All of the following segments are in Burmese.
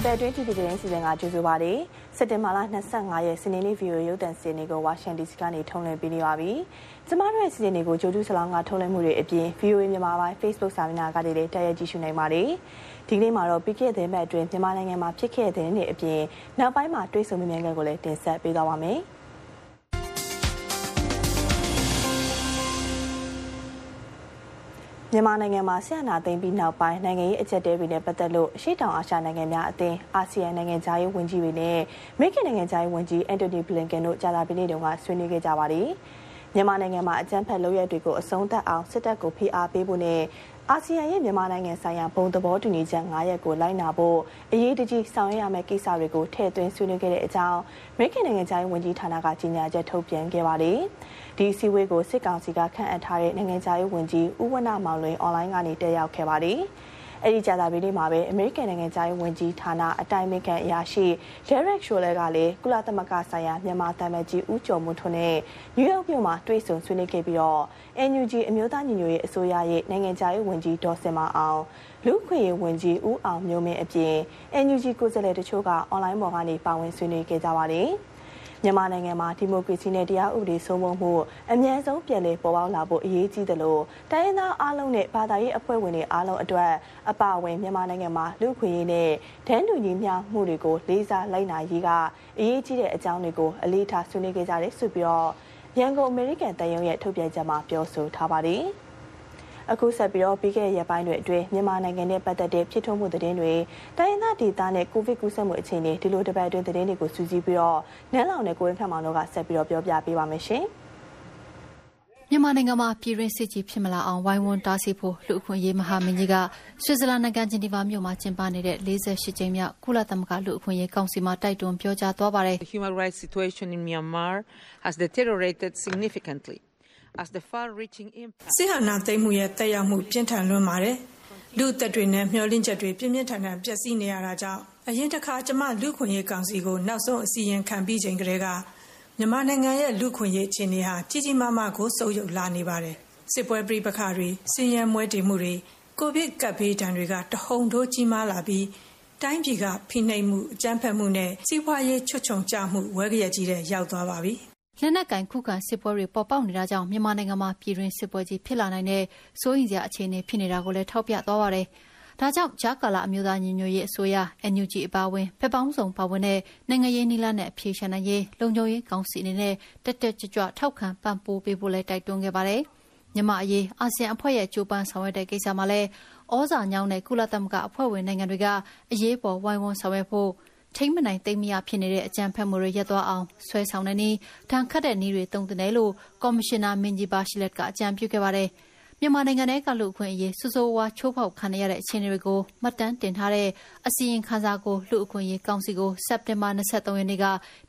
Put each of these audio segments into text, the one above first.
ရှင်ဖိပတ်တွင်း TV သတင်းစီစဉ်ကကြိုဆိုပါရစေစက်တင်ဘာလ25ရက်စနေနေ့ဗီဒီယိုရုပ်သံစီစဉ်ကိုဝါရှင်ဒီစီကနေထုံးလွှင့်ပေးနေပါပြီကျမတို့ရဲ့စီစဉ်တွေကိုဂျိုဂျူးဆလောင်းကထုံးလွှင့်မှုတွေအပြင် VOA မြန်မာပိုင်း Facebook စာမျက်နှာကနေလည်းတက်ရကြည့်ရှုနိုင်ပါတယ်ဒီကနေ့မှာတော့ပြီးခဲ့တဲ့ဘက်အတွင်းမြန်မာနိုင်ငံမှာဖြစ်ခဲ့တဲ့တဲ့နေ့အပြင်နောက်ပိုင်းမှာတွေးဆုံမြင်မြန်ကိုလည်းတင်ဆက်ပေးသွားပါမယ်။ မြန်မာနိုင်ငံမှာဆရာနာသိမ်းပြီးနောက်ပိုင်းနိုင်ငံရေးအကြက်တဲတွေနဲ့ပတ်သက်လို့အရှိတောင်အာရှနိုင်ငံများအသင်းအာဆီယံနိုင်ငံသားရေးဝန်ကြီးတွေနဲ့အမေရိကန်နိုင်ငံသားရေးဝန်ကြီးအန်တိုနီဘလင်ကန်တို့ကြာသပတေးနေ့တုန်းကဆွေးနွေးခဲ့ကြပါတယ်။ မြန်မာနိုင်ငံမှာအကြမ်းဖက်လုပ်ရက်တွေကိုအဆုံးသတ်အောင်စစ်တပ်ကိုဖိအားပေးဖို့နဲ့အာဆီယံရဲ့မြန်မာနိုင်ငံဆိုင်ရာဘုံသဘောတူညီချက်9ရပ်ကိုလိုက်နာဖို့အရေးတကြီးဆောင်ရွက်ရမယ့်ကိစ္စတွေကိုထည့်သွင်းဆွေးနွေးခဲ့တဲ့အကြောင်းအမေရိကန်နိုင်ငံသားရေးဝန်ကြီးဌာနကကြေညာချက်ထုတ်ပြန်ခဲ့ပါတယ်။ဒီအစည်းအဝေးကိုစစ်ကောင်စီကခန့်အပ်ထားတဲ့နိုင်ငံသားရေးဝန်ကြီးဦးဝဏမောင်လွင်အွန်လိုင်းကနေတက်ရောက်ခဲ့ပါတယ်။ အဲ့ဒီကြာသပတေးနေ့မှာပဲအမေရိကန်နိုင်ငံသားဝန်ကြီးဌာနအတိုင်ပင်ခံအရာရှိ Derek Chollet ကလည်းကုလသမဂ္ဂဆိုင်ရာမြန်မာတမန်ကြီးဦးကျော်မှုထွန်းနဲ့နယူးယောက်မြို့မှာတွေ့ဆုံဆွေးနွေးခဲ့ပြီးတော့ NUG အမျိုးသားညီညွတ်ရေးအစိုးရရဲ့နိုင်ငံသားရေးဝန်ကြီးဒေါ်စင်မအောင်လူခွင့်ရေးဝန်ကြီးဦးအောင်မျိုးမင်းအပြင် NUG ကိုယ်စားလှယ်တချို့ကအွန်လိုင်းပေါ်ကနေပါဝင်ဆွေးနွေးခဲ့ကြပါတယ်။ မြန်မာနိုင်ငံမှာဒီမိုကရေစီနဲ့တရားဥပဒေစိုးမိုးမှုအမြဲဆုံးပြန်လည်ပေါ်ပေါက်လာဖို့အရေးကြီးတယ်လို့တိုင်းရင်းသားအားလုံးနဲ့ဘာသာရေးအဖွဲ့ဝင်တွေအားလုံးအတွက်အပါအဝင်မြန်မာနိုင်ငံမှာလူခွင့်ရေးနဲ့ဒန်းတူညီမျှမှုတွေကိုလေးစားလိုက်နာရေးကအရေးကြီးတဲ့အကြောင်းတွေကိုအလေးထားဆွေးနွေးခဲ့ကြတယ်ဆိုပြီးတော့ရန်ကုန်အမေရိကန်တန်ယုံရဲ့ထုတ်ပြန်ချက်မှာပြောဆိုထားပါတယ်။ အခုဆက်ပြီးတော့ပြီးခဲ့တဲ့ရက်ပိုင်းတွေအတွင်းမြန်မာနိုင်ငံနဲ့ပတ်သက်တဲ့ဖြစ်ထွန်းမှုသတင်းတွေတိုင်းရင်းသားဒေသနဲ့ကိုဗစ်ကူးစက်မှုအခြေအနေဒီလိုတစ်ပတ်အတွင်းသတင်းတွေကိုစူးစီးပြီးတော့နန်းလောင်နဲ့ကိုရင်ခန့်မောင်တို့ကဆက်ပြီးတော့ပြောပြပေးပါမယ်ရှင်မြန်မာနိုင်ငံမှာပြည်တွင်းစစ်ကြီးဖြစ်မလာအောင်ဝိုင်းဝန်းတားဆီးဖို့လူအခွင့်အရေးမဟာမင်းကြီးကဆွစ်ဇာလန်နိုင်ငံဂျင်နီဗာမြို့မှာကျင်းပနေတဲ့48ကြိမ်မြောက်ကုလသမဂ္ဂလူအခွင့်အရေးကောင်စီမှာတိုက်တွန်းပြောကြားသွားပါတယ်။ Human rights situation in Myanmar has deteriorated significantly. စစ်ဟာဏာသိမ်းမှုရဲ့တက်ရောက်မှုပြင်းထန်လွန်းပါတယ်။လူသက်တွေနဲ့မျှော်လင့်ချက်တွေပြင်းပြင်းထန်ထန်ပျက်စီးနေရတာကြောင့်အရင်တစ်ခါကျမလူခွင့်ရေးကောင်စီကိုနောက်ဆုံးအစီရင်ခံပြီးချိန်ကလေးကမြန်မာနိုင်ငံရဲ့လူခွင့်ရေးအခြေအနေဟာကြီးကြီးမားမားကိုစုပ်ယုပ်လာနေပါတယ်။စစ်ပွဲပြိပခါတွေစင်ရမွဲတည်မှုတွေကိုဗစ်ကပ်ဘေးဒဏ်တွေကတဟုန်ထိုးကြီးမားလာပြီးတိုင်းပြည်ကဖိနှိပ်မှုအကြမ်းဖက်မှုနဲ့စီးပွားရေးချွတ်ချုံကြမှုဝဲကြရကြီးတဲ့ရောက်သွားပါပြီ။ လက်နက်ကင်ခုခံစစ်ပွဲတွေပေါ်ပေါက်နေတာကြောင့်မြန်မာနိုင်ငံမှာပြည်တွင်းစစ်ပွဲကြီးဖြစ်လာနိုင်တဲ့စိုးရိမ်စရာအခြေအနေဖြစ်နေတာကိုလည်းထောက်ပြသွားပါတယ်။ဒါကြောင့်ဂျာကာလာအမျိုးသားညီညွတ်ရေးအစိုးရ NUG အပါအဝင်ဖက်ပေါင်းစုံပါဝင်တဲ့နိုင်ငံရေးနည်းလမ်းနဲ့အဖြေရှာနိုင်ရေးလုံခြုံရေးကောင်စီအနေနဲ့တက်တက်ကြွကြွထောက်ခံပံ့ပိုးပေးဖို့လည်းတိုက်တွန်းခဲ့ပါတယ်။မြန်မာအရေးအာဆီယံအဖွဲ့ရဲ့ကြိုးပမ်းဆောင်ရွက်တဲ့ကိစ္စမှာလည်းဩဇာညောင်းတဲ့ကုလသမဂ္ဂအဖွဲ့ဝင်နိုင်ငံတွေကအရေးပေါ်ဝိုင်းဝန်းဆောင်ရွက်ဖို့ ထိမ့်မနိုင်သိမ့်မရဖြစ်နေတဲ့အကြံဖက်မှုတွေရပ်သွားအောင်ဆွဲဆောင်တဲ့နည်းဒဏ်ခတ်တဲ့နည်းတွေတုံ့တယ်လို့ကော်မရှင်နာမင်းကြီးပါရှိလက်ကအကြံပြုခဲ့ပါတယ်။မြန်မာနိုင်ငံထဲကလူအခွင့်အရေးစိုးစိုးဝါးချိုးဖောက်ခံရတဲ့အခြေအနေတွေကိုမှတ်တမ်းတင်ထားတဲ့အစီရင်ခံစာကိုလူအခွင့်အရေးကောင်စီကိုစက်တင်ဘာ23ရက်နေ့က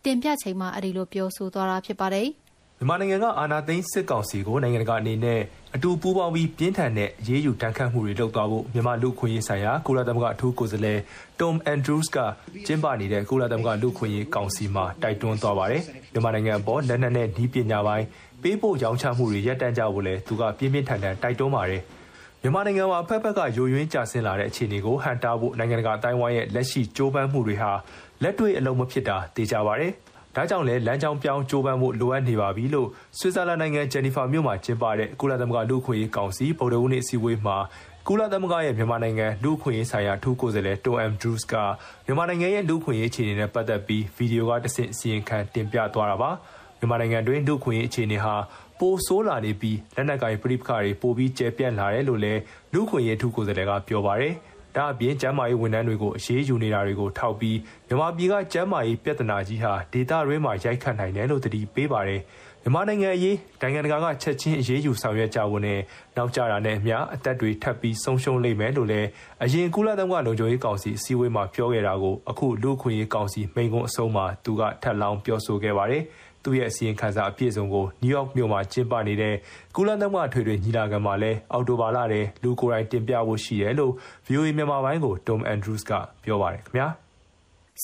တင်ပြချိန်မှာအဲဒီလိုပြောဆိုသွားတာဖြစ်ပါတယ်။ မြန်မာနိုင်ငံက အာဏာသိမ်းစစ်ကောင်စီကို နိုင်ငံတကာအနေနဲ့ အတူပူးပေါင်းပြီး ပြင်းထန်တဲ့ရေးယူတန်းခတ်မှုတွေ လုပ်သွားဖို့ မြန်မာလူခွင့်ရေးဆိုင်ရာ ကုလသမဂ္ဂ အထူးကိုယ်စားလှယ် Tom Andrews က ကျင်းပနေတဲ့ ကုလသမဂ္ဂ လူခွင့်ရေးကောင်စီမှာ တိုက်တွန်းသွားပါတယ်။မြန်မာနိုင်ငံအပေါ် လက်နက်နဲ့ဤပညာပိုင်း ပေးပို့ရောင်းချမှုတွေ ရပ်တန့်ကြဖို့လည်း သူက ပြင်းပြင်းထန်ထန် တိုက်တွန်းပါတယ်။မြန်မာနိုင်ငံမှာဖက်ဖက်က ယိုယွင်းကျဆင်းလာတဲ့ အခြေအနေကို ဟန်တာဖို့ နိုင်ငံတကာအတိုင်းဝိုင်းရဲ့ လက်ရှိကြိုးပမ်းမှုတွေဟာ လက်တွေ့အလုံးမဖြစ်တာသိကြပါတယ်။ ဒါကြောင့်လည်းလမ်းကြောင်းပြောင်းကြိုးပမ်းဖို့လိုအပ်နေပါပြီလို့ဆွစ်ဇာလန်နိုင်ငံဂျနီဖာမြို့မှာကျင်းပတဲ့ကုလသမဂ္ဂလူ့အခွင့်အရေးကောင်စီဗုဒ္ဓဦးနေ့အစည်းအဝေးမှာကုလသမဂ္ဂရဲ့မြန်မာနိုင်ငံလူ့အခွင့်အရေးဆိုင်ရာထူးကိုယ်စားလှယ်တိုအမ်ဒရူးစ်ကမြန်မာနိုင်ငံရဲ့လူ့အခွင့်အရေးအခြေအနေနဲ့ပတ်သက်ပြီးဗီဒီယိုကတဆင့်အစီရင်ခံတင်ပြသွားတာပါမြန်မာနိုင်ငံတွင်လူ့အခွင့်အရေးအခြေအနေဟာပိုဆိုးလာနေပြီးလက်နက်ကိုင်ပြိပခါတွေပိုပြီးကျယ်ပြန့်လာတယ်လို့လည်းလူ့အခွင့်အရေးထူးကိုယ်စားလှယ်ကပြောပါတယ်။ ဒါအပြင်ကျန်းမာရေးဝန်ထမ်းတွေကိုအရေးယူနေတာတွေကိုထောက်ပြီးမြန်မာပြည်ကကျန်းမာရေးပြဿနာကြီးဟာဒေတာရင်းမှာရိုက်ခတ်နိုင်တယ်လို့တတိပေးပါတယ်မြန်မာနိုင်ငံအရေးနိုင်ငံတကာကချက်ချင်းအရေးယူဆောင်ရွက်ကြဖို့နဲ့နောက်ကျတာနဲ့အမျှအသက်တွေထပ်ပြီးဆုံးရှုံးလိမ့်မယ်လို့လည်းအရင်ကုလသမဂ္ဂလုံခြုံရေးကောင်စီအစည်းအဝေးမှာပြောခဲ့တာကိုအခုလူ့ခွင့်ရေးကောင်စီမိန့်ခွန်းအဆုံးမှာသူကထပ်လောင်းပြောဆိုခဲ့ပါတယ်။ သူ့ရဲ့အစီရင်ခံစာအပြည့်အစုံကို နယူးယောက်မြို့မှာ ကျင်းပနေတဲ့ ကုလသမဂ္ဂထွေထွေညီလာခံမှာလည်း အော်တိုဘာလထဲ လူကိုယ်တိုင်တင်ပြဖို့ရှိတယ်လို့ VOA မြန်မာပိုင်းကို Tom Andrews ကပြောပါတယ်ခင်ဗျာ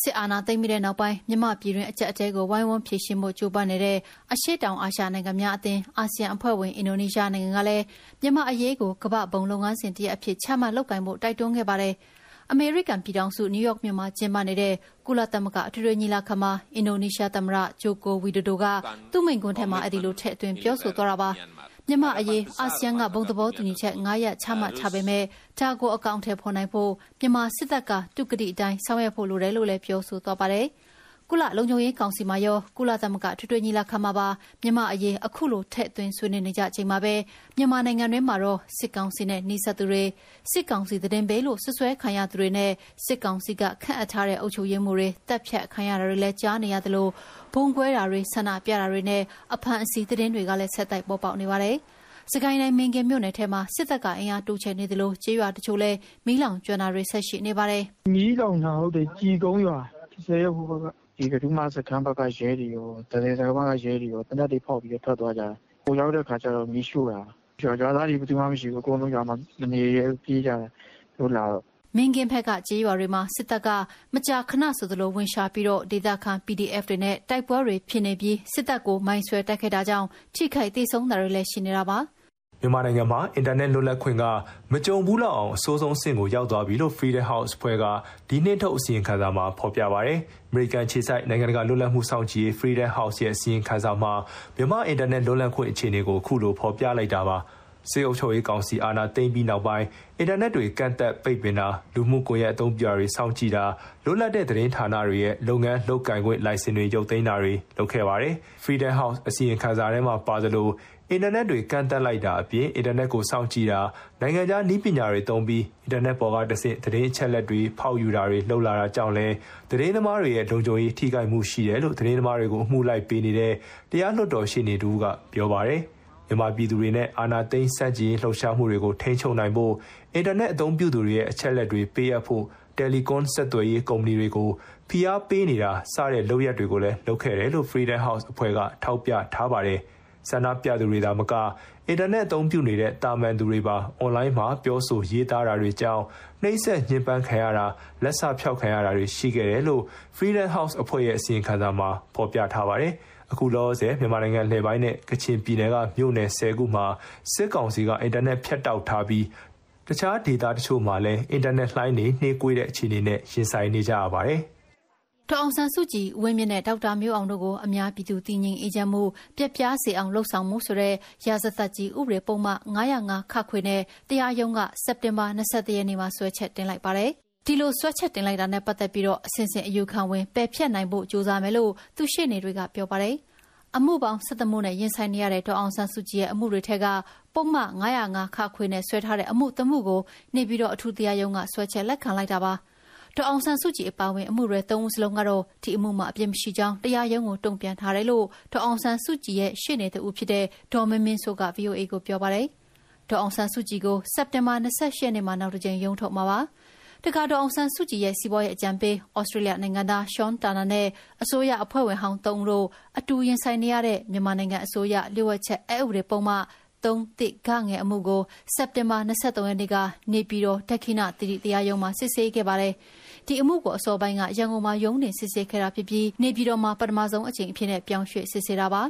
စစ်အာဏာသိမ်းပြီးတဲ့နောက်ပိုင်း မြမပြည်တွင်အကြက်အကျဲကို ဝိုင်းဝန်းဖြည့်ရှင်းမှုကြိုးပမ်းနေတဲ့ အရှိတောင်အာရှနိုင်ငံများအသင်း အာဆီယံအဖွဲ့ဝင် အင်ဒိုနီးရှားနိုင်ငံကလည်း မြမအရေးကို ကမ္ဘာဘုံလုပ်ငန်းစဉ်တရအဖြစ် ချမှတ်လုပ်ကိုင်ဖို့ တိုက်တွန်းခဲ့ပါတယ်။ အမေရိကန်ပြည်ထောင်စု နယူးယောက်မြို့မှာကျင်းပနေတဲ့ ကုလသမဂ္ဂ အထွေထွေညီလာခံမှာ အင်ဒိုနီးရှားသမ္မတ ဂျိုကိုဝီဒိုဒိုက သူ့မိန့်ခွန်းထဲမှာ အဲဒီလို ထည့်သွင်းပြောဆိုသွားတာပါ မြန်မာအရေး အာဆီယံက ဘုံသဘောတူညီချက်9ရက်ချမှတ်ထားပေမဲ့ဒါကို အကောင့်ထဲဖော်နိုင်ဖို့ မြန်မာစစ်တပ်ကတုကတိအတိုင်း ဆောင်ရွက်ဖို့လိုတယ်လို့လည်း ပြောဆိုသွားပါတယ်။ ကုလလုံခြုံရေးကောင်စီမှာရောကုလသမဂ္ဂထွေထွေညီလာခံမှာပါမြန်မာအရေးအခုလိုထည့်သွင်းဆွေးနွေးနေကြချိန်မှာပဲမြန်မာနိုင်ငံတွင်းမှာတော့စစ်ကောင်စီနဲ့နှိစက်သူတွေစစ်ကောင်စီတည်င်းပဲလို့ဆွဆွဲခံရသူတွေနဲ့စစ်ကောင်စီကခန့်အပ်ထားတဲ့အုပ်ချုပ်ရေးမှုတွေတပ်ဖြတ်ခံရတာတွေလည်းကြားနေရသလိုဘုံကွဲတာတွေဆန္ဒပြတာတွေနဲ့အဖမ်းအဆီးတည်င်းတွေကလည်းဆက်တိုက်ပေါ်ပေါက်နေပါတယ်စကိုင်းတိုင်းမင်းကင်မြို့နယ်ထဲမှာစစ်တပ်ကအင်အားတိုးချဲ့နေသလိုကျေးရွာတချို့လည်းမီးလောင်ကျွမ်းတာတွေဆက်ရှိနေပါတယ်။မီးလောင်တာဟုတ်တယ်ကြည်ကုန်းရွာဆယ်ရက်ဟိုဘက်က ဒီကဒူးမစခန်းဘက်ကရဲတွေရောတရေစကဘက်ကရဲတွေရောတနက်တွေဖောက်ပြီးတော့ထွက်သွားကြတယ်။ဟိုရောက်တဲ့ခါကျတော့မီးရှို့တာ။ကျော်ကျော်သားတွေဘယ်သူမှမရှိဘူးအကုန်လုံးရွာမှာမနေရပြေးကြတယ်လို့လာတော့မင်းကင်းဖက်ကကြေးရွာတွေမှာစစ်တပ်ကမကြာခဏဆိုသလိုဝင်ရှာပြီးတော့ဒေသခံ PDF တွေနဲ့တိုက်ပွဲတွေဖြစ်နေပြီးစစ်တပ်ကိုမိုင်းဆွဲတိုက်ခိုက်တာကြောင့်ထိခိုက်ဒေဆုံးတာတွေလည်းရှိနေတာပါ မြန်မာနိုင်ငံမှာ အင်တာနက်လွတ်လပ်ခွင့်က မကြုံဘူးလောက်အောင် အဆိုးဆုံးအဆင့်ကို ရောက်သွားပြီလို့ Freedom House ဖွဲ့က ဒီနှစ်ထုတ် အစီရင်ခံစာမှာ ဖော်ပြပါရယ်။ American ခြေဆိုင်နိုင်ငံတကာလွတ်လပ်မှုစောင့်ကြည့်ရေး Freedom House ရဲ့ အစီရင်ခံစာမှာ မြန်မာအင်တာနက်လွတ်လပ်ခွင့်အခြေအနေကိုခုလို ဖော်ပြလိုက်တာပါ။စေအုပ်ချုပ်ရေးကောင်စီ အာဏာသိမ်းပြီးနောက်ပိုင်း အင်တာနက်တွေ ကန့်သက်ပိတ်ပင်တာ လူမှုကွန်ရက် အသုံးပြုတွေ စောင့်ကြည့်တာ လွတ်လပ်တဲ့ သတင်းဌာနတွေရဲ့ လုပ်ငန်းလုပ်ကင်ခွင့် လိုင်စင်တွေ ရုပ်သိမ်းတာတွေ လုပ်ခဲ့ပါတယ်။ Freedom House အစီရင်ခံစာထဲမှာပါသလို အင်တာနက်တွေကန့်သက်လိုက်တာအပြင်အင်တာနက်ကိုစောင့်ကြည့်တာနိုင်ငံခြားနည်းပညာတွေသုံးပြီးအင်တာနက်ပေါ်ကတဆင့်သတင်းအချက်အလက်တွေဖောက်ယူတာတွေလှုပ်လာတာကြောင့်လည်းသတင်းသမားတွေရဲ့လုံခြုံရေးထိခိုက်မှုရှိတယ်လို့သတင်းသမားတွေကိုအမှုလိုက်ပေးနေတဲ့တရားလွှတ်တော်ရှေ့နေတူကပြောပါတယ်မြန်မာပြည်သူတွေနဲ့အာဏာသိမ်းဆန့်ကျင်လှုပ်ရှားမှုတွေကိုထိန်းချုပ်နိုင်ဖို့အင်တာနက်အသုံးပြုသူတွေရဲ့အချက်အလက်တွေပေးအပ်ဖို့တယ်လီကွန်ဆက်သွယ်ရေးကုမ္ပဏီတွေကိုဖိအားပေးနေတာစတဲ့လုပ်ရက်တွေကိုလည်းလုပ်ခဲ့တယ်လို့ Freedom House အဖွဲ့ကထောက်ပြထားပါတယ်။ ဆန္ဒပြသူတွေသာမကအင်တာနက်အသုံးပြုနေတဲ့တာမန်သူတွေပါအွန်လိုင်းမှာပြောဆိုရေးသားတာတွေကြောင့်နှိမ့်ဆက်ညှဉ်းပန်းခံရတာလက်ဆဖြောက်ခံရတာတွေရှိခဲ့တယ်လို့ Freedom House အဖွဲ့ရဲ့အစီရင်ခံစာမှာဖော်ပြထားပါတယ်။အခုလောဆယ်မြန်မာနိုင်ငံလှည့်ပိုင်းနဲ့ကချင်ပြည်နယ်ကမြို့နယ်၁၀ခုမှာစစ်ကောင်စီကအင်တာနက်ဖြတ်တောက်ထားပြီးတခြားဒေသတချို့မှာလည်းအင်တာနက်လှိုင်းတွေနှေးကွေးတဲ့အခြေအနေနဲ့ရင်ဆိုင်နေကြရပါတယ်။ ဒေါ်အောင်ဆန်းစုကြည် ဦးဝင်းမြင့်နဲ့ ဒေါက်တာမျိုးအောင်တို့ကို အများပြည်သူတည်ငြိမ်အေးချမ်းမှု ပျက်ပြားစေအောင်လှုံ့ဆော်မှုဆိုတဲ့ ရာဇသတ်ကြီးဥပဒေပုံမှ905ခခွေနဲ့ တရားရုံးက စက်တင်ဘာ21ရက်နေ့မှာဆွဲချက်တင်လိုက်ပါတယ်။ဒီလိုဆွဲချက်တင်လိုက်တာနဲ့ပတ်သက်ပြီးတော့အစဉ်စဉ်အယူခံဝင် ပယ်ဖျက်နိုင်ဖို့ ကြိုးစားမယ်လို့ သူရှေ့နေတွေက ပြောပါတယ်။အမှုပေါင်း17မှုနဲ့ ရင်ဆိုင်နေရတဲ့ ဒေါ်အောင်ဆန်းစုကြည်ရဲ့ အမှုတွေထက်ကပုံမှ905ခခွေနဲ့ဆွဲထားတဲ့အမှု တမှုကို နေပြီးတော့အထူးတရားရုံးကဆွဲချက်လက်ခံလိုက်တာပါ။ ဒေါ်အောင်ဆန်းစုကြည်အပါအဝင်အမှုတွေ၃ဦးစလုံးကတော့ဒီအမှုမှာအပြစ်မရှိကြောင်းတရားရုံးကိုတုံ့ပြန်ထားတယ်လို့ဒေါ်အောင်ဆန်းစုကြည်ရဲ့ရှေ့နေသူဖြစ်တဲ့ဒေါ်မင်းမင်းစိုးက VOA ကိုပြောပါတယ်။ဒေါ်အောင်ဆန်းစုကြည်ကိုစက်တင်ဘာ28ရက်နေ့မှာနောက်တစ်ကြိမ်ရုံးထုတ်မှာပါ။တခါဒေါ်အောင်ဆန်းစုကြည်ရဲ့စီးပွားရေးအကြံပေးဩစတြေးလျနိုင်ငံသားရှွန်တာနာနဲ့အစိုးရအဖွဲ့ဝင်ဟောင်း၃ဦးတို့အတူရင်ဆိုင်နေရတဲ့မြန်မာနိုင်ငံအစိုးရလျှို့ဝှက်ချက်အက်ဥပဒေပုံမှ3တစ်ဂငယ်အမှုကိုစက်တင်ဘာ23ရက်နေ့ကနေပြည်တော်ဒက္ခိဏသီရိတရားရုံးမှာစစ်ဆေးခဲ့ပါတယ်။ ဒီအမှုကိုအစောပိုင်းကရန်ကုန်မှာရုံးတင်စစ်ဆေးခဲ့တာဖြစ်ပြီးနေပြည်တော်မှာပထမဆုံးအကြိမ်အဖြစ်နဲ့ပြောင်းရွှေ့စစ်ဆေးတာပါ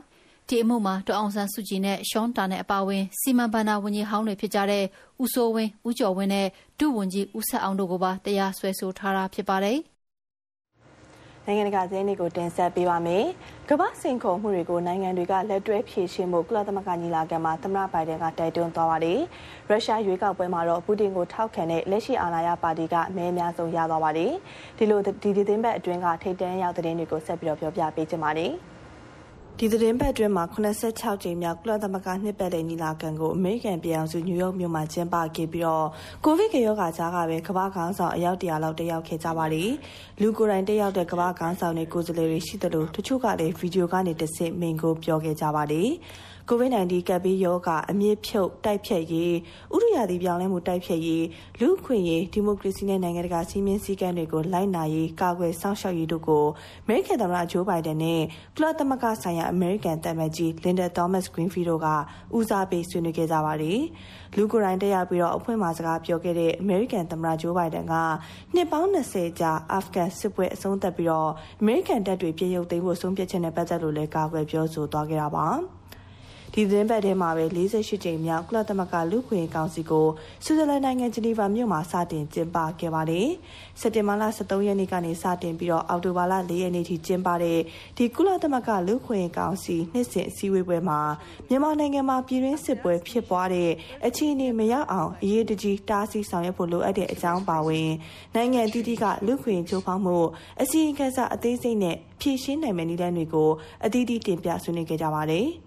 ဒီအမှုမှာဒေါအောင်ဆန်းစုကြည်နဲ့ရှွန်တာနဲ့အပါဝင်စီမံဘဏ္ဍာဝန်ကြီးဟောင်းတွေဖြစ်ကြတဲ့ဦးစိုးဝင်းဦးကျော်ဝင်းနဲ့ဒုဝန်ကြီးဦးဆက်အောင်တို့ကိုပါတရားစွဲဆိုထားတာဖြစ်ပါတယ် နိုင်ငံတကာသတင်းတွေကိုတင်ဆက်ပေးပါမယ်။ကမ္ဘာစင်ခုံမှုတွေကိုနိုင်ငံတွေကလက်တွဲဖြေရှင်းဖို့ကုလသမဂ္ဂညီလာခံမှာသမ္မတဘိုင်ဒန်ကတိုက်တွန်းသွားပါတယ်။ရုရှားရွေးကောက်ပွဲမှာတော့ပူတင်ကိုထောက်ခံတဲ့လက်ရှိအာဏာရပါတီကအမဲအများဆုံးရသွားပါတယ်။ဒီလိုဒီဒီသိန်းဘက်အတွင်းကထိတ်တန့်ရောက်သတင်းတွေကိုဆက်ပြီးတော့ပြောပြပေးချင်ပါတယ်။ ဒီသတင်းပတ်အတွင်းမှာ86ကြိမ်မြောက်ကုလသမဂ္ဂနှစ်ပတ်လည်ညီလာခံကိုအမေရိကန်ပြည်အောင်စုနယူးယောက်မြို့မှာကျင်းပခဲ့ပြီးတော့ကိုဗစ်ကရောဂါကြားကပဲကမ္ဘာခေါင်းဆောင်အယောက်တရာလောက်တက်ရောက်ခဲ့ကြပါတယ်။လူကိုယ်တိုင်တက်ရောက်တဲ့ကမ္ဘာခေါင်းဆောင်တွေကိုယ်စားလှယ်တွေရှိသလိုတချို့ကလည်းဗီဒီယိုကနေတစ်ဆင့်မိန့်ခွန်းပြောခဲ့ကြပါတယ်။ COVID-19 ကပ်ဘေးရောဂါအမြင့်ဖြုတ်တိုက်ဖြတ်ရေးဥရိယာတိပြောင်းလဲမှုတိုက်ဖြတ်ရေးလူ့ခွင့်ရေးဒီမိုကရေစီနဲ့နိုင်ငံတကာစီးမင်းစည်းကမ်းတွေကိုလိုက်နာရေးကာကွယ်စောင့်ရှောက်ရေးတို့ကိုအမေရိကန်သမ္မတဂျိုးဘိုင်ဒန်နဲ့ကုလသမဂ္ဂဆိုင်ရာအမေရိကန်တပ်မကြီးလင်ဒါသောမတ်ဂရင်းဖီတို့ကဦးစားပေးဆွေးနွေးခဲ့ကြပါတယ်။လူကိုယ်တိုင်တက်ရောက်ပြီးတော့အဖွင့်မှာစကားပြောခဲ့တဲ့အမေရိကန်သမ္မတဂျိုးဘိုင်ဒန်ကနှစ်ပေါင်း20ကြာအာဖဂန်စစ်ပွဲအဆုံးသတ်ပြီးတော့အမေရိကန်တပ်တွေပြည်ရုပ်သိမ်းဖို့ဆုံးဖြတ်ချက်နဲ့ပတ်သက်လို့လည်းကာကွယ်ပြောဆိုသွားခဲ့တာပါ။ ဒီဒီသတင်းပတ်ထဲမှာပဲ48ကြိမ်မြောက်ကုလသမဂ္ဂလူ့ခွင့်ကောင်စီကိုဆွစ်ဇာလန်နိုင်ငံဂျနီဗာမြို့မှာစတင်ကျင်းပခဲ့ပါတယ်။စက်တင်ဘာလ23ရက်နေ့ကနေစတင်ပြီးတော့အောက်တိုဘာလ4ရက်နေ့ထိကျင်းပတဲ့ဒီကုလသမဂ္ဂလူ့ခွင့်ကောင်စီနှစ်စဉ်အစည်းအဝေးပွဲမှာမြန်မာနိုင်ငံမှာပြည်တွင်းစစ်ပွဲဖြစ်ပွားတဲ့အခြေအနေမရောက်အောင်အရေးတကြီးတားဆီးဆောင်ရွက်ဖို့လိုအပ်တဲ့အကြောင်းပါဝင်နိုင်ငံအသီးသီးကလူ့ခွင့်ချိုးဖောက်မှုအစီရင်ခံစာအသေးစိတ်နဲ့ဖြည့်ရှင်းနိုင်မယ့်နည်းလမ်းတွေကိုအသီးသီးတင်ပြဆွေးနွေးခဲ့ကြပါတယ်။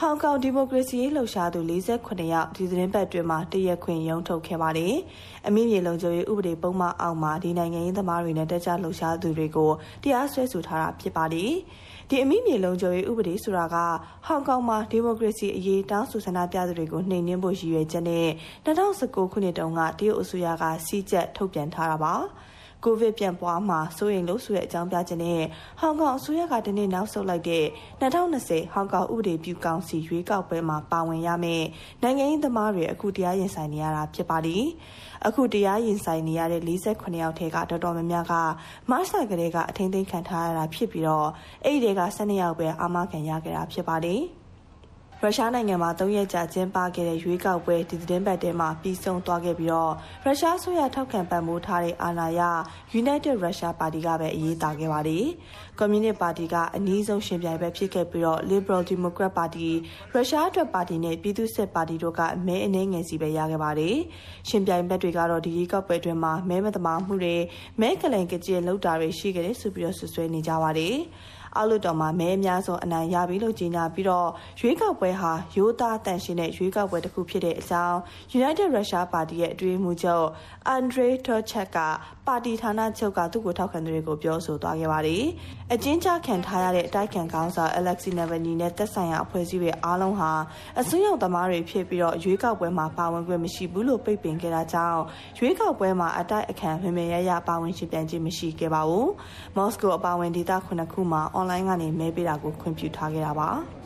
ဟောင်ကောင်ဒီမိုကရေစီရေးလှုပ်ရှားသူ48ယောက်ဒီသတင်းပတ်တွင်မှတရက်ခွင်ရုံးထုတ်ခဲ့ပါတယ်။အမိမြေလုံခြုံရေးဥပဒေပုံမှန်အောင်မှာဒီနိုင်ငံရေးသမားတွေနဲ့တက်ကြလှုပ်ရှားသူတွေကိုတရားစွဲဆိုထားတာဖြစ်ပါတယ်။ဒီအမိမြေလုံခြုံရေးဥပဒေဆိုတာကဟောင်ကောင်မှာဒီမိုကရေစီအရေးတောင်းဆိုဆန္ဒပြသူတွေကိုနှိမ်နင်းဖို့ရည်ရွယ်ချက်နဲ့2019ခုနှစ်တုန်းကတရုတ်အစိုးရကစီးကျက်ထုတ်ပြန်ထားတာပါ။ ကိုဗစ်ပြန်ပွားမှာစိုးရိမ်လို့ဆိုတဲ့အကြောင်းပြချက်နဲ့ဟောင်ကောင်အစိုးရကဒီနေ့နောက်ဆုတ်လိုက်တဲ့2020ဟောင်ကောင်ဥပဒေပြုကောင်စီရွေးကောက်ပွဲမှာပါဝင်ရမယ့်နိုင်ငံရေးသမားတွေအခုတရားရင်ဆိုင်နေရတာဖြစ်ပါတယ်။အခုတရားရင်ဆိုင်နေရတဲ့48ယောက်ထဲကတော်တော်များများကမတ်လကလေးကအထင်သိမ်းခံထားရတာဖြစ်ပြီးတော့အဲ့ဒီတွေက12ယောက်ပဲအာမခံရခဲ့တာဖြစ်ပါတယ်။ ရုရှားနိုင်ငံမှာ၃ရက်ကြာကျင်းပခဲ့တဲ့ရွေးကောက်ပွဲဒီသတင်းပတ်ထဲမှာပြီးဆုံးသွားခဲ့ပြီးတော့ရုရှားဆိုရထောက်ခံပံ့ပိုးထားတဲ့အာဏာရ United Russia Party ကပဲအရေးတာခဲ့ပါတယ်။ Communist Party ကအနည်းဆုံးရှင်ပြိုင်ပဲဖြစ်ခဲ့ပြီးတော့ Liberal Democrat Party ရုရှားအတွက်ပါတီနဲ့ပြည်သူ့စစ်ပါတီတို့ကမဲအနည်းငယ်စီပဲရခဲ့ပါတယ်။ရှင်ပြိုင်ဘက်တွေကတော့ဒီရွေးကောက်ပွဲတွင်မှာမဲမတမာမှုတွေမဲကလန်ကကြစ်လောက်တာတွေရှိခဲ့တယ်ဆိုပြီးတော့ဆွဆွဲနေကြပါတယ်။ အောက်လွှတ်တော်မှာမဲအများဆုံးအနိုင်ရပြီလို့ကြေညာပြီးတော့ရွေးကောက်ပွဲဟာရိုးသားတန်ရှင်းတဲ့ရွေးကောက်ပွဲတစ်ခုဖြစ်တဲ့အကြောင်း United Russia Party ရဲ့အတွင်းမှုချုပ်အန်ဒရေထော့ချက်ကပါတီဌာနချုပ်ကသူ့ကိုထောက်ခံသူတွေကိုပြောဆိုသွားခဲ့ပါတယ်။အကျဉ်းချခံထားရတဲ့အတိုက်ခံကောင်းဆောင် Alexei Navalny နဲ့သက်ဆိုင်ရာအဖွဲ့အစည်းတွေအားလုံးဟာအစွန်းရောက်သမားတွေဖြစ်ပြီးတော့ရွေးကောက်ပွဲမှာပါဝင်ခွင့်မရှိဘူးလို့ပိတ်ပင်ခဲ့တာကြောင့်ရွေးကောက်ပွဲမှာအတိုက်အခံမမေရရပါဝင်ရှင်ပြန်ခြင်းမရှိခဲ့ပါဘူး။မော်စကိုအပါဝင်ဒေသခုနှစ်ခုမှာအွန်လိုင်းကနေမဲပေးတာကိုခွင့်ပြုထားခဲ့တာပါ။